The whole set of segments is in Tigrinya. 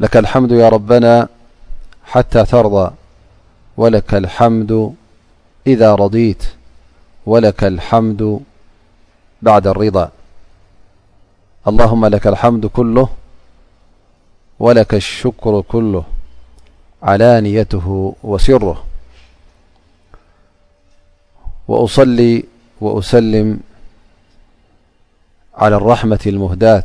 الحمد يا ربنا حتى ترضى ولك الحمد إذا رضيت ولك الحمد بعد الرضا اللهم لك الحمد كله ولك الشكر كله علانيته وسرهوأصل وأسلم على الرحمة المهداة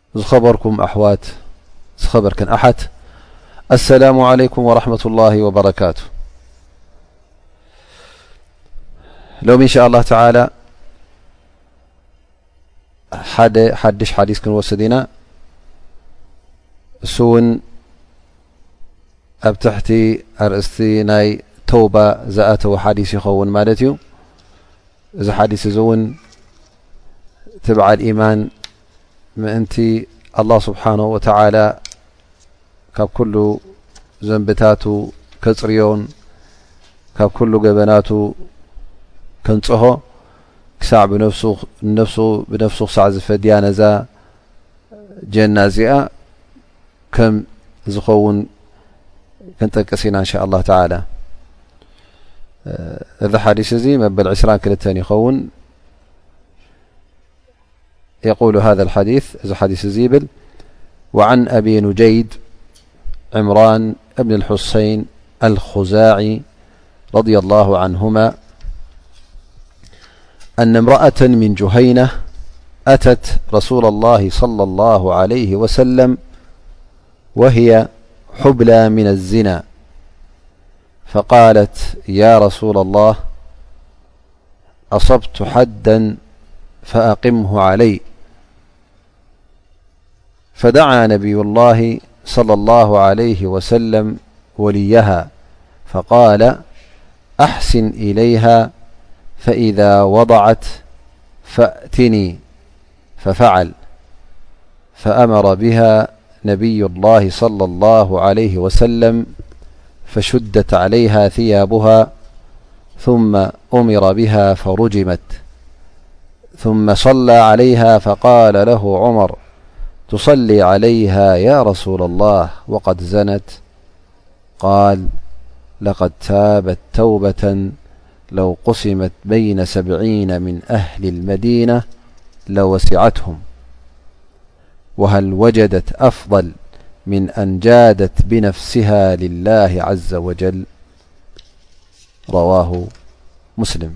زخبركم احوات خبركن أحت السلام عليكم ورحمة الله وبركات لم ان شاء الله تعالى ح حد حديث كنوسد ن سون اب تحت ارأست ي توبة زتو حديث يخون ملت ي ዚ حديث ون تبع لإيمان ምእንቲ ኣላህ ስብሓን ወተዓላ ካብ ኩሉ ዘንብታቱ ከፅርዮን ካብ ኩሉ ገበናቱ ከንፅሆ ክሳዕ ብነፍሱ ብነፍሱ ክሳዕ ዝፈድያ ነዛ ጀና እዚኣ ከም ዝኸውን ክንጠቅስ ኢና እንሻ ላ ተላ እዚ ሓዲስ እዚ መበል ዕስራን ክልተን ይኸውን يولثزيوعن أبي نجيد عمران بن الحصين الخزاعي رضي الله عنهما أن امرأة من جهينة أتت رسول الله صلى الله عليه وسلم وهي حبلا من الزنى فقالت يا رسول الله أصبت حدا فأقمه علي فدعى نبي الله - صلى الله عليه وسلم وليها فقال أحسن إليها فإذا وضعت فاأتني ففعل فأمر بها نبي الله - صلى الله عليه وسلم فشدت عليها ثيابها ثم أمر بها فرجمت ثم صلى عليها فقال له عمر تصلي عليها يا رسول الله وقد زنت قال لقد تابت توبة لو قسمت بين سبعين من أهل المدينة لوسعتهم وهل وجدت أفضل من أن جادت بنفسها لله عز وجل رواهمسلم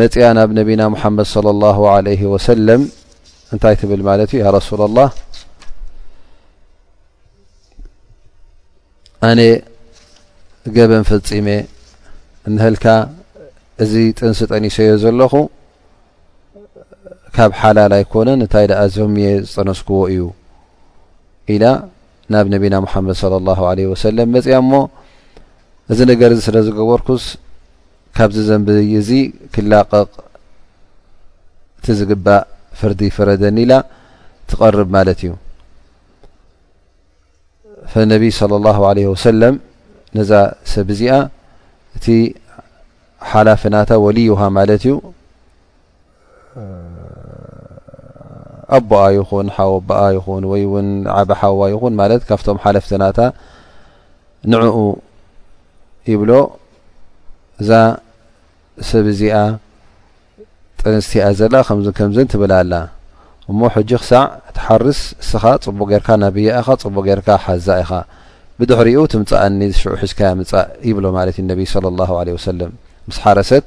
መጺኣ ናብ ነቢና ሙሓመድ صለ ላሁ ዓለይህ ወሰለም እንታይ ትብል ማለት እዩ ያ ረሱላ ላህ ኣነ ገበን ፈጺመ እንሀልካ እዚ ጥንሲ ጠኒሰዮ ዘለኹ ካብ ሓላል ኣይኮነን እንታይ ደኣ ዞምየ ዝጠነስክዎ እዩ ኢላ ናብ ነቢና ሙሓመድ ለ ላ ለ ወሰለም መፅኣ እሞ እዚ ነገር እዚ ስለ ዝገበርኩስ ካብዚ ዘንቢ እዚ ክላቀቅ እቲ ዝግባእ ፍርዲ ይፈረደኒ ኢላ ትቀርብ ማለት እዩ ፈነቢ صለ ላሁ ለ ወሰለም ነዛ ሰብ እዚኣ እቲ ሓላፍናታ ወልዩሃ ማለት እዩ ኣቦኣ ይኹን ሓወቦኣ ይኹን ወይ እውን ዓበ ሓዋ ይኹን ማለት ካብቶም ሓለፍቲ ናታ ንዕኡ ይብሎ እዛ ሰብ እዚኣ ጥንስቲኣ ዘላ ከምዝ ከምዝን ትብል ኣላ እሞ ሕጂ ክሳዕ ትሓርስ እስኻ ፅቡቅ ጌርካ ናብያ ኢኻ ፅቡቅ ጌርካ ሓዛ ኢኻ ብድሕሪኡ ትምፃኣኒ ሽዑ ሒዝካያ ምፃእ ይብሎ ማለት እዩ ነቢ ለ ላ ለ ወሰለም ምስ ሓረሰት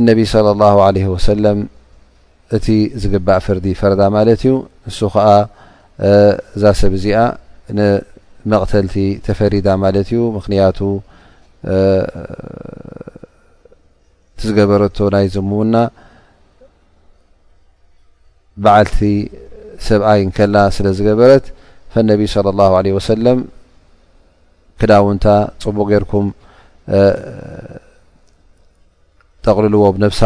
እነቢ صለ ላሁ ዓለህ ወሰለም እቲ ዝግባእ ፍርዲ ፈረዳ ማለት እዩ ንሱ ከዓ እዛ ሰብ እዚኣ ንመቕተልቲ ተፈሪዳ ማለት እዩ ምክንያቱ እቲ ዝገበረቶ ናይ ዝሙውና በዓልቲ ሰብኣይ እንከላ ስለ ዝገበረት ፈነቢ ሰለላሁ ዓለይሂ ወሰለም ክዳውንታ ጽቡቕ ጌርኩም ጠቕልልዎ ብነብሳ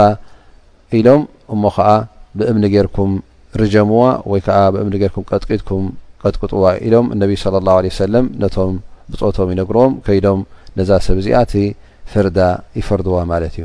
ኢሎም እሞ ኸዓ ብእምኒ ጌርኩም ርጀምዋ ወይ ከዓ ብእምኒ ጌርኩም ቀጥቂጥኩም ቀጥቅጥዋ ኢሎም እነቢ ሰለላሁ ዓለይሂ ወሰለም ነቶም ብጾቶም ይነግርዎም ከይዶም ነዛ ሰብ እዚኣ እቲ ፍርዳ ይፈርድዋ ማለት እዩ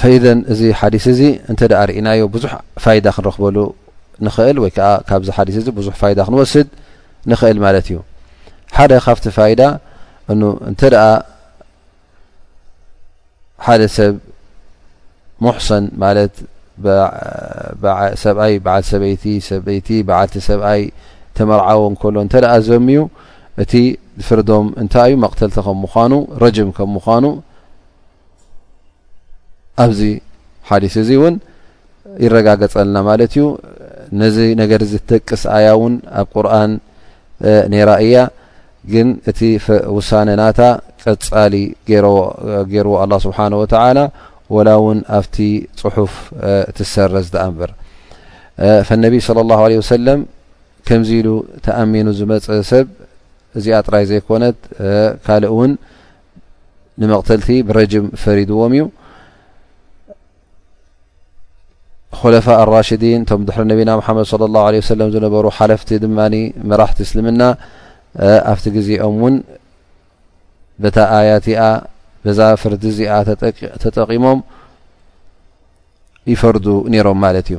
ፈኢዘን እዚ ሓዲስ እዚ እንተ ደኣ ርኢናዮ ብዙሕ ፋይዳ ክንረኽበሉ ንኽእል ወይ ከዓ ካብዚ ሓዲስ እዚ ብዙሕ ፋይዳ ክንወስድ ንኽእል ማለት እዩ ሓደ ካብቲ ፋይዳ እኑ እንተ ደኣ ሓደ ሰብ ሙሕሰን ማለት ሰብኣይ በዓል ሰበይቲ ሰበይቲ በዓልቲ ሰብኣይ ተመርዓዎ እንከሎ እንተ ደኣ ዘምዩ እቲ ፍርዶም እንታይ እዩ መቕተልቲ ከም ምኳኑ ረጅም ከም ምኳኑ ኣብዚ ሓዲስ እዚ እውን ይረጋገፀልና ማለት እዩ ነዚ ነገር እዚ ትጠቅስ ኣያ እውን ኣብ ቁርን ነራ እያ ግን እቲ ውሳነ ናታ ቀፃሊ ገይርዎ ኣላ ስብሓን ወተላ ወላ እውን ኣብቲ ፅሑፍ ትሰረዝ ዳኣ እንበር ፈነቢይ ስለ ላሁ ለ ወሰለም ከምዚ ኢሉ ተኣሚኑ ዝመፀ ሰብ እዚኣ ጥራይ ዘይኮነት ካልእ እውን ንመቕተልቲ ብረጅም ፈሪድዎም እዩ ኮለፋ ኣራሽዲን እቶም ድሕሪ ነቢና ሓመድ ለ ላه ለ ሰለም ዝነበሩ ሓለፍቲ ድማ መራሕቲ እስልምና ኣብቲ ግዜኦም እውን በታ ኣያትኣ በዛ ፍርዲ እዚኣ ተጠቂሞም ይፈርዱ ነይሮም ማለት እዩ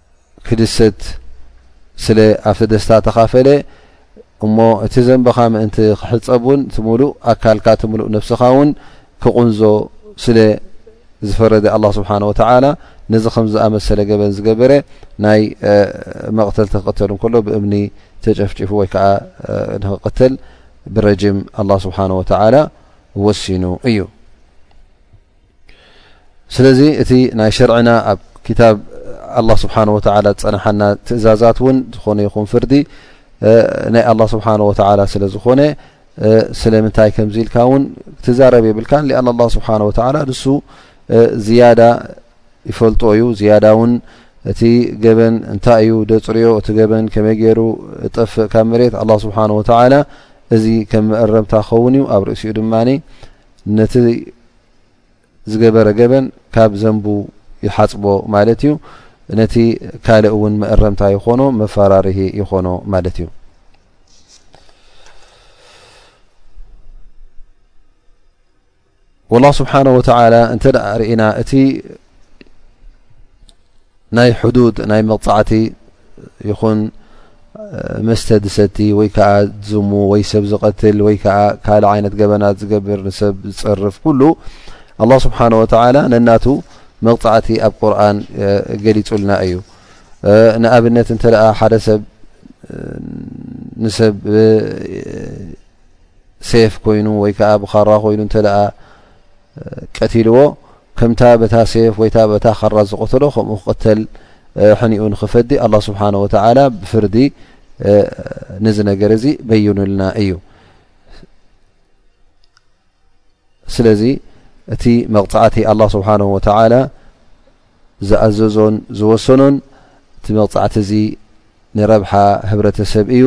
ክድሰት ስለ ኣብቲ ደስታ ተኻፈለ እሞ እቲ ዘንብኻ ምእንቲ ክሕጸብ ውን እቲ ምሉእ ኣካልካ እቲ ምሉእ ነብስኻ ውን ክቕንዞ ስለ ዝፈረደ ኣላ ስብሓን ወተዓላ ነዚ ከም ዝኣመሰለ ገበን ዝገበረ ናይ መቕተልቲ ክቕተል እንከሎ ብእምኒ ተጨፍጪፉ ወይ ከዓ ንክቕተል ብረጅም ኣላ ስብሓን ወተዓላ ወሲኑ እዩ ስለዚ እቲ ናይ ሸርዕና ኣብ ክታብ ኣላ ስብሓን ወተላ ዝፀናሓና ትእዛዛት እውን ዝኾነ ይኹን ፍርዲ ናይ ኣላ ስብሓን ወተላ ስለ ዝኾነ ስለምንታይ ከምዚ ኢልካ እውን ትዛረብ የብልካ ሊኣን ኣላ ስብሓን ወተላ ንሱ ዝያዳ ይፈልጦ እዩ ዝያዳ እውን እቲ ገበን እንታይ እዩ ደፅርዮ እቲ ገበን ከመይ ገይሩ ጠፍእ ካብ መሬት ኣላ ስብሓን ወተላ እዚ ከም መእረምታ ክኸውን እዩ ኣብ ርእሲኡ ድማ ነቲ ዝገበረ ገበን ካብ ዘንቡ ይሓፅቦ ማለት እዩ ነቲ ካልእ እውን መእረምታ ይኾኖ መፈራርሂ ይኾኖ ማለት እዩ ላ ስብሓን ወተላ እንተ ርእና እቲ ናይ ሕዱድ ናይ መቕጻዕቲ ይኹን መስተ ድሰቲ ወይ ከዓ ዝሙ ወይ ሰብ ዝቐትል ወይ ከዓ ካልእ ዓይነት ገበናት ዝገብር ንሰብ ዝፀርፍ ኩሉ ኣላ ስብሓን ወተዓላ ነናቱ መቕጻዕቲ ኣብ ቁርን ገሊጹልና እዩ ንኣብነት እንተ ሓደ ሰብ ንሰብ ሴፍ ኮይኑ ወይ ከዓ ብኻራ ኮይኑ እተ ቀትልዎ ከምታ በታ ሴፍ ወይታ በታ ኻራ ዝቐተሎ ከምኡ ክቕተል ሕኒኡ ንኽፈዲ ኣላ ስብሓን ወተዓላ ብፍርዲ ነዚ ነገር እዚ በዩንልና እዩ ስለዚ እቲ መቕፃዕቲ ኣላ ስብሓን ወተዓላ ዝኣዘዞን ዝወሰኖን እቲ መቕፃዕቲ እዚ ንረብሓ ህብረተሰብ እዩ።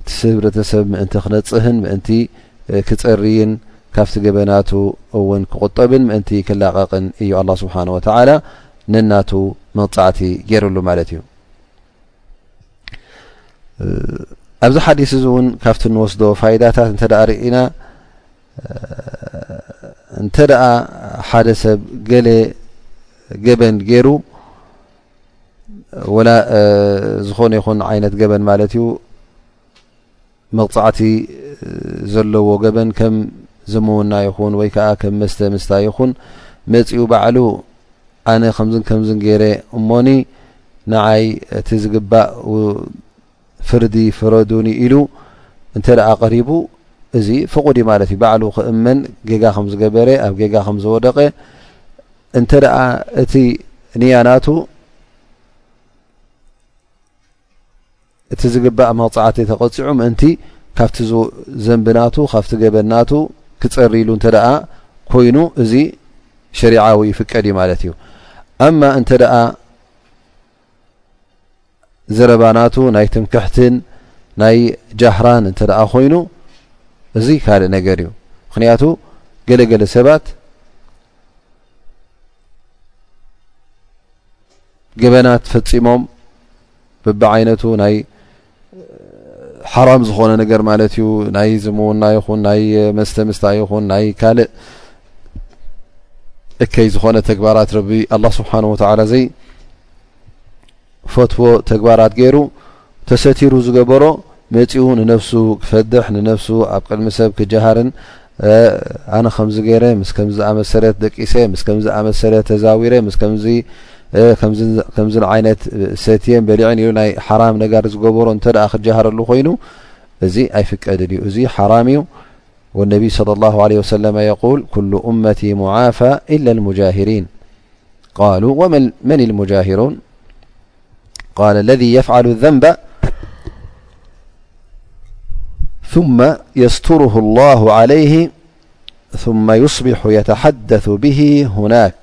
እቲ ህብረተሰብ ምእንቲ ክነጽህን ምእንቲ ክጸርይን ካብቲ ገበናቱ እውን ክቑጠብን ምእንቲ ክላቐቕን እዩ ኣላህ ስብሓነሁ ወተዓላ ነናቱ መቕጻዕቲ ገይርሉ ማለት እዩ። ኣብዚ ሓዲስ እዚ እውን ካብቲ እንወስዶ ፋይዳታት እንተ ደኣ ርኢና እንተ ደኣ ሓደ ሰብ ገለ ገበን ገይሩ ወላ ዝኾነ ይኹን ዓይነት ገበን ማለት እዩ መቕፃዕቲ ዘለዎ ገበን ከም ዝምውና ይኹን ወይ ከዓ ከም መስተ ምስታ ይኹን መፅኡ ባዕሉ ኣነ ከምዝን ከምዝን ገይረ እሞኒ ንዓይ እቲ ዝግባእ ፍርዲ ፍረዱኒ ኢሉ እንተ ደኣ ቀሪቡ እዚ ፍቑድ ማለት እዩ ባዕሉ ክእመን ጌጋ ከም ዝገበረ ኣብ ጌጋ ከም ዝወደቀ እንተ እቲ ንያ ናቱ እቲ ዝግባእ መቕፃዕቲ ተቐፂዑ ምእንቲ ካብቲ ዘንቢ ናቱ ካብቲ ገበን ናቱ ክፀሪሉ እተ ኮይኑ እዚ ሸሪዓዊ ይፍቀድ እዩ ማለት እዩ ኣማ እንተ ዘረባ ናቱ ናይ ትምክሕትን ናይ ጃህራን እንተ ኮይኑ እዚ ካልእ ነገር እዩ ምክንያቱ ገለገለ ሰባት ገበናት ፈፂሞም ብብዓይነቱ ናይ ሓራም ዝኾነ ነገር ማለት እዩ ናይ ዝምውና ይኹን ናይ መስተምስታ ይኹን ናይ ካልእ እከይ ዝኾነ ተግባራት ረቢ ኣላ ስብሓን ወተላ ዘይ ፈትዎ ተግባራት ገይሩ ተሰቲሩ ዝገበሮ መጺኡ ንነብሱ ክፈድሕ ንነብሱ ኣብ ቅድሚ ሰብ ክጀሃርን ኣነ ከምዚ ገይረ ምስ ከምዚ ዝኣመሰለ ደቂሰ ምስ ከምዚ ዝኣመሰለ ተዛዊረ ምስ ከምዚ ከምዚ ዓይነት ሰትየን በሊዕን ኢሉ ናይ ሓራም ነጋር ዝገበሮ እንተ ክጀሃረሉ ኮይኑ እዚ ኣይፍቀድን እዩ እዚ ሓራም እዩ والنبي صلى الله عليه وسلم يقول كل أمتي معافى إلا المجاهرين قالوا ومن المجاهرون قال الذي يفعل الذنب ثم يستره الله عليه م يصبحيتحث به هناميبح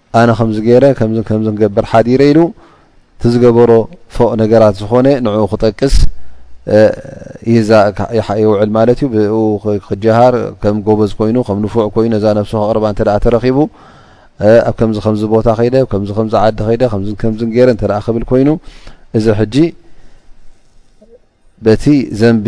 ኣነ ከምዚ ገይረ ከምዝን ከምዝን ክገብር ሓዲረ ኢሉ እቲ ዝገበሮ ፎእ ነገራት ዝኾነ ንዕኡ ክጠቅስ ይውዕል ማለት እዩ ብኡ ክጀሃር ከም ጎበዝ ኮይኑ ከም ንፉዕ ኮይኑ ነዛ ነብሱ ከቕርባ እተ ተረኪቡ ኣብ ከምዚ ከምዚ ቦታ ከይደ ከምዚ ከምዚ ዓዲ ከይደ ከምዚ ከምዚ ገይረ እተ ክብል ኮይኑ እዚ ሕጂ በቲ ዘንቢ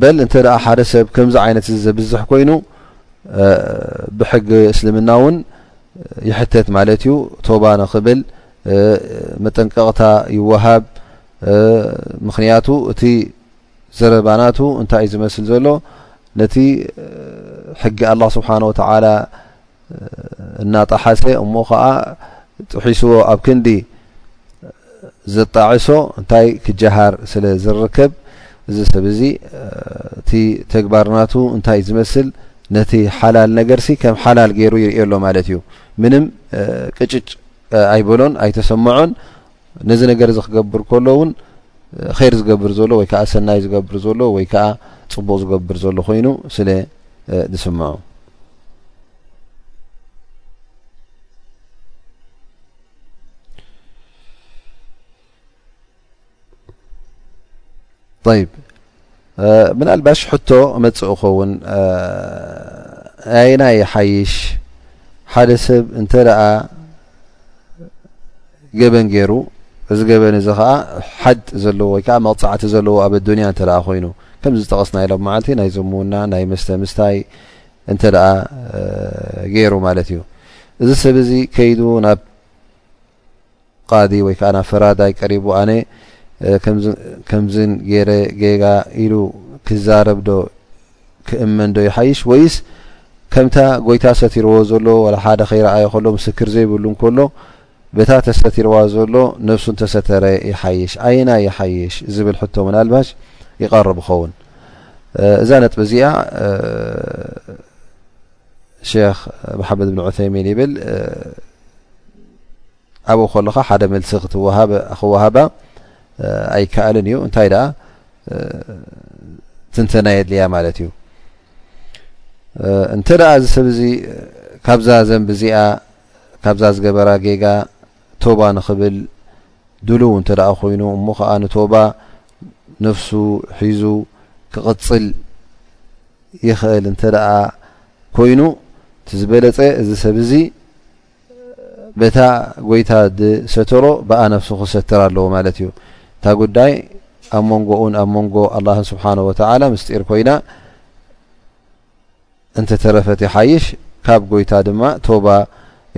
በል እንተ ሓደ ሰብ ከምዚ ዓይነት እዚ ዘብዝሕ ኮይኑ ብሕጊ እስልምና እውን ይሕተት ማለት እዩ ቶባ ንክብል መጠንቀቕታ ይወሃብ ምክንያቱ እቲ ዘረባናቱ እንታይ እዩ ዝመስል ዘሎ ነቲ ሕጊ ኣላ ስብሓን ወተዓላ እናጠሓሰ እሞ ኸኣ ጥሒስዎ ኣብ ክንዲ ዘጣዕሶ እንታይ ክጀሃር ስለ ዝርከብ እዚ ሰብ እዚ እቲ ተግባር ናቱ እንታይ ዝመስል ነቲ ሓላል ነገርሲ ከም ሓላል ገይሩ ይርእዮ ኣሎ ማለት እዩ ምንም ቅጭጭ ኣይበሎን ኣይተሰምዖን ነዚ ነገር እዚ ክገብር ከሎ እውን ር ዝገብር ዘሎ ወይ ከዓ ሰናይ ዝገብር ዘሎ ወይ ከዓ ፅቡቕ ዝገብር ዘሎ ኮይኑ ስለ ዝስምዖ ይ ምናልባሽ ሕቶ እመጽእ እኸውን ኣየናይ ይሓይሽ ሓደ ሰብ እንተ ደኣ ገበን ገይሩ እዚ ገበን እዚ ከዓ ሓድ ዘለዎ ወይ ከዓ መቕፃዕቲ ዘለዎ ኣብ ኣዱንያ እንተ ደኣ ኮይኑ ከምዚ ዝጠቐስና ኢሎም መዓልቲ ናይ ዝሙና ናይ መስተ ምስታይ እንተ ደኣ ገይሩ ማለት እዩ እዚ ሰብ እዚ ከይዱ ናብ ቃዲ ወይ ከኣ ናብ ፈራዳይ ቀሪቡ ኣነ ከምዝን ገይረ ጌጋ ኢሉ ክዛረብዶ ክእመንዶ ይሓይሽ ወይስ ከምታ ጎይታ ሰቲርዎ ዘሎ ዋላ ሓደ ከይረኣዮ ከሎ ምስክር ዘይብሉ እንከሎ በታ ተሰቲርዋ ዘሎ ነብሱ እንተሰተረ ይሓይሽ ኣየናይ ይሓይሽ ዝብል ሕቶ ምናልባሽ ይቐርብ ኸውን እዛ ነጥቢ እዚኣ ሸክ መሓመድ ብን ዑሰይሚን ይብል ኣብኡ ከለካ ሓደ መልሲ ክወሃባ ኣይከኣልን እዩ እንታይ ደኣ ትንተና የድልያ ማለት እዩ እንተ እዚ ሰብ እዚ ካብዛ ዘንብዚኣ ካብዛ ዝገበራ ጌጋ ቶባ ንኽብል ድሉው እንተ ደኣ ኮይኑ እሞ ኸኣ ንቶባ ነፍሱ ሒዙ ክቕጽል ይኽእል እንተ ደኣ ኮይኑ እቲ ዝበለጸ እዚ ሰብ እዚ በታ ጎይታ ዝሰተሮ ብኣ ነፍሱ ክሰትር ኣለዎ ማለት እዩ እታ ጉዳይ ኣብ መንጎኡን ኣብ መንጎ ኣላህን ስብሓን ወተዓላ ምስጢር ኮይና እንተተረፈት ይሓይሽ ካብ ጎይታ ድማ ቶባ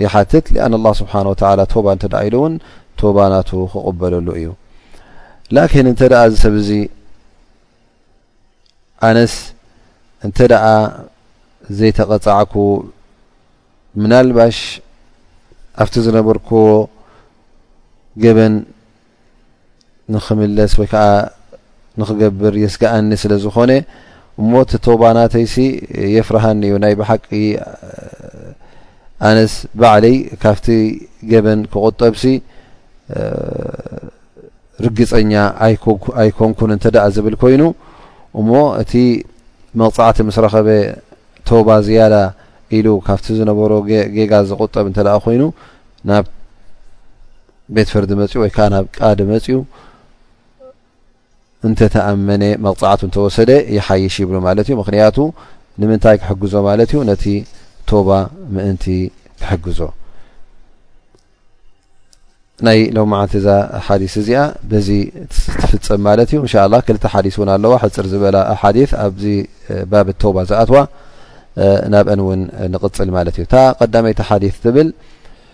ይሓትት لኣን ኣላህ ስብሓን ወተዓላ ቶባ እንተ ኢሉ እውን ቶባ ናቱ ክቕበለሉ እዩ ላኪን እንተ ደኣ እዚ ሰብ እዚ ኣነስ እንተ ደኣ ዘይተቐጻዕኩ ምናልባሽ ኣብቲ ዝነበርኩዎ ገበን ንኽምለስ ወይ ከዓ ንኽገብር የስግኣኒ ስለ ዝኾነ እሞ እቲ ቶባ ናተይሲ የፍርሃኒ እዩ ናይ ብሓቂ ኣነስ ባዕለይ ካብቲ ገበን ክቁጠብሲ ርግፀኛ ኣይኮንኩን እንተ ደኣ ዝብል ኮይኑ እሞ እቲ መቕፃዕቲ ምስ ረኸበ ቶባ ዝያዳ ኢሉ ካብቲ ዝነበሮ ጌጋ ዝቁጠብ እንተ ኮይኑ ናብ ቤት ፍርዲ መፅኡ ወይ ከዓ ናብ ቃዲ መፅኡ እንተተኣመነ መቕፃዕቱ እንተወሰደ ይሓይሽ ይብሉ ማለት እዩ ምክንያቱ ንምንታይ ክሕግዞ ማለት እዩ ነቲ ቶባ ምእንቲ ክሕግዞ ናይ ሎም መዓልቲ እዛ ሓዲስ እዚኣ በዚ ትፍፀም ማለት እዩ እንሻ ላ ክልተ ሓዲስ እውን ኣለዋ ሕፅር ዝበላ ሓዲ ኣብዚ ባብ ቶባ ዝኣትዋ ናብአን እውን ንቕፅል ማለት እዩ እታ ቀዳመይቲ ሓዲ ትብል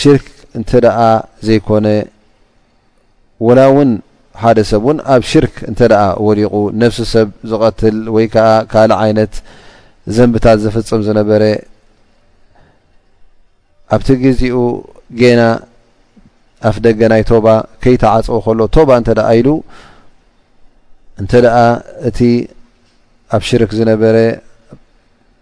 ሽርክ እንተ ዘይኮነ ወላ ውን ሓደ ሰብ ውን ኣብ ሽርክ እንተ ወዲቑ ነብሲ ሰብ ዝቐትል ወይ ከዓ ካልእ ዓይነት ዘንብታት ዘፍፅም ዝነበረ ኣብቲ ግዚኡ ጌና ኣፍ ደገ ናይ ቶባ ከይተዓፀወ ከሎ ቶባ እንተ ኢሉ እንተ እቲ ኣብ ሽርክ ዝነበረ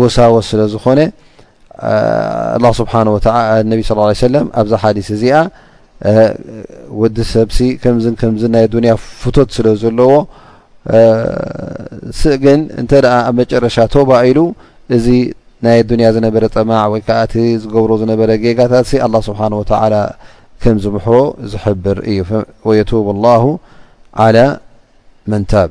ወሳወስ ስለ ዝኾነ ኣላ ስብሓን ወ ነቢ ስ ሰለም ኣብዛ ሓዲስ እዚኣ ወዲ ሰብሲ ከምዝን ከምዝ ናይ ኣዱንያ ፍቶት ስለ ዘለዎ ስእ ግን እንተ ደኣ ኣብ መጨረሻ ቶባ ኢሉ እዚ ናይ ኣዱንያ ዝነበረ ጠማዕ ወይ ከዓ እቲ ዝገብሮ ዝነበረ ጌጋታት ሲ ኣላ ስብሓን ወተላ ከም ዝምሕሮ ዝሕብር እዩ ወየቱብ ላሁ ዓላ መንታብ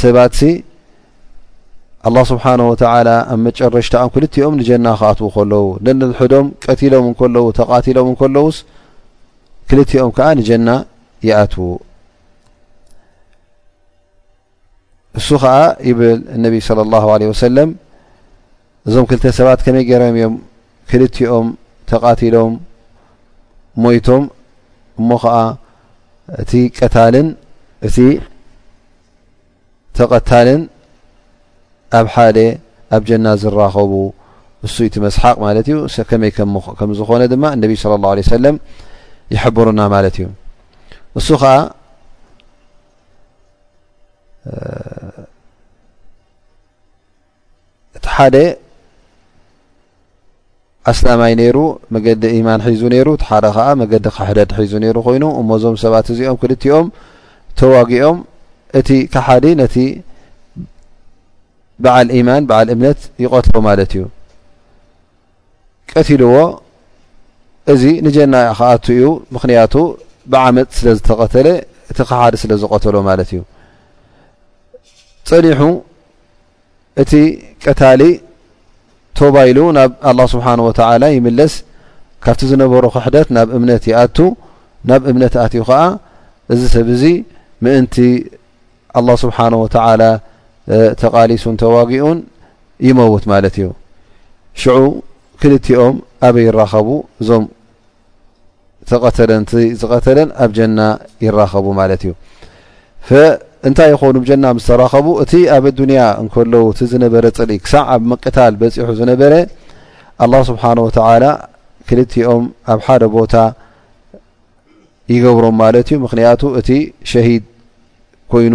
ሰባትሲ ኣላ ስብሓን ወተላ ኣብ መጨረሽታኦም ክልቲኦም ንጀና ክኣትዉ ከለዉ ነንድሕዶም ቀትሎም እከለዉ ተቓትሎም እንከለዉስ ክልቲኦም ከዓ ንጀና ይኣትዉ እሱ ከዓ ይብል እነቢይ ለ ላ ለ ወሰለም እዞም ክልተ ሰባት ከመይ ገይሮም እዮም ክልቲኦም ተቓቲሎም ሞይቶም እሞ ኸዓ እቲ ቀታልን እቲ ተቐታልን ኣብ ሓደ ኣብ ጀና ዝራኸቡ እሱ እቲ መስሓቅ ማለት እዩ ከመይ ከም ዝኾነ ድማ እነቢ ስለ ላሁ ለ ሰለም ይሕብሩና ማለት እዩ እሱ ከዓ እቲ ሓደ ኣስላማይ ነይሩ መገዲ ኢማን ሒዙ ነይሩ እቲ ሓደ ከዓ መገዲ ክሕደድ ሒዙ ነይሩ ኮይኑ እሞ እዞም ሰባት እዚኦም ክልቲኦም ተዋጊኦም እቲ ካሓዲ ነቲ በዓል ኢማን በዓል እምነት ይቐትሎ ማለት እዩ ቀትልዎ እዚ ንጀና ክኣቱ እዩ ምክንያቱ ብዓመፅ ስለ ዝተቐተለ እቲ ክሓዲ ስለ ዝቐተሎ ማለት እዩ ፀኒሑ እቲ ቀታሊ ቶባ ኢሉ ናብ ኣላ ስብሓን ወተዓላ ይምለስ ካብቲ ዝነበሮ ክሕደት ናብ እምነት ይኣቱ ናብ እምነት ኣትዩ ከዓ እዚ ሰብ እዚ ምእንቲ ኣላ ስብሓን ወተዓላ ተቓሊሱን ተዋጊኡን ይመውት ማለት እዩ ሽዑ ክልቲኦም ኣበይ ይራኸቡ እዞም ተቀተለን ዝቀተለን ኣብ ጀና ይራኸቡ ማለት እዩ እንታይ ይኾኑ ጀና ምስ ተራኸቡ እቲ ኣብ ኣዱንያ እንከለዉ እቲ ዝነበረ ፅልኢ ክሳዕ ኣብ ምቅታል በፂሑ ዝነበረ ኣላ ስብሓን ወተላ ክልቲኦም ኣብ ሓደ ቦታ ይገብሮም ማለት እዩ ምክንያቱ እቲ ሸሂድ ኮይኑ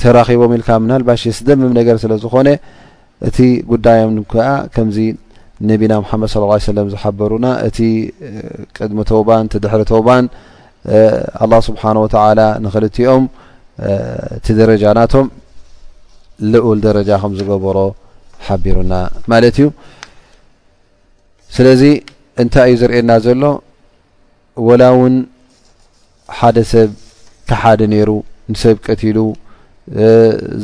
ተራኺቦም ኢልካ ምናልባሽ የስደምም ነገር ስለ ዝኾነ እቲ ጉዳዮም ከዓ ከምዚ ነቢና ሓመድ صለ ه ሰለም ዝሓበሩና እቲ ቅድሚ ተውባን ድሕሪ ተውባን ኣላ ስብሓን ወተላ ንክልቲኦም እቲ ደረጃ ናቶም ልኡል ደረጃ ከም ዝገበሮ ሓቢሩና ማለት እዩ ስለዚ እንታይ እዩ ዝርእየና ዘሎ ወላ ውን ሓደ ሰብ ከሓዲ ነይሩ ንሰብ ቀቲሉ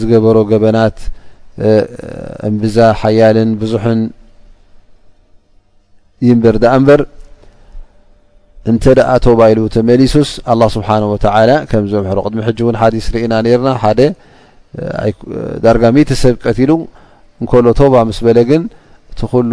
ዝገበሮ ገበናት እምብዛ ሓያልን ብዙሕን ይንበር ዳኣ እንበር እንተ ደኣ ቶባ ኢሉ ተመሊሱስ ኣላ ስብሓን ወተላ ከም ዘምሕሮ ቅድሚ ሕጂ እውን ሓዲስ ርኢና ነርና ሓደ ዳርጋ ሚቲ ሰብ ቀትሉ እንከሎ ቶባ ምስ በለ ግን እቲ ኩሉ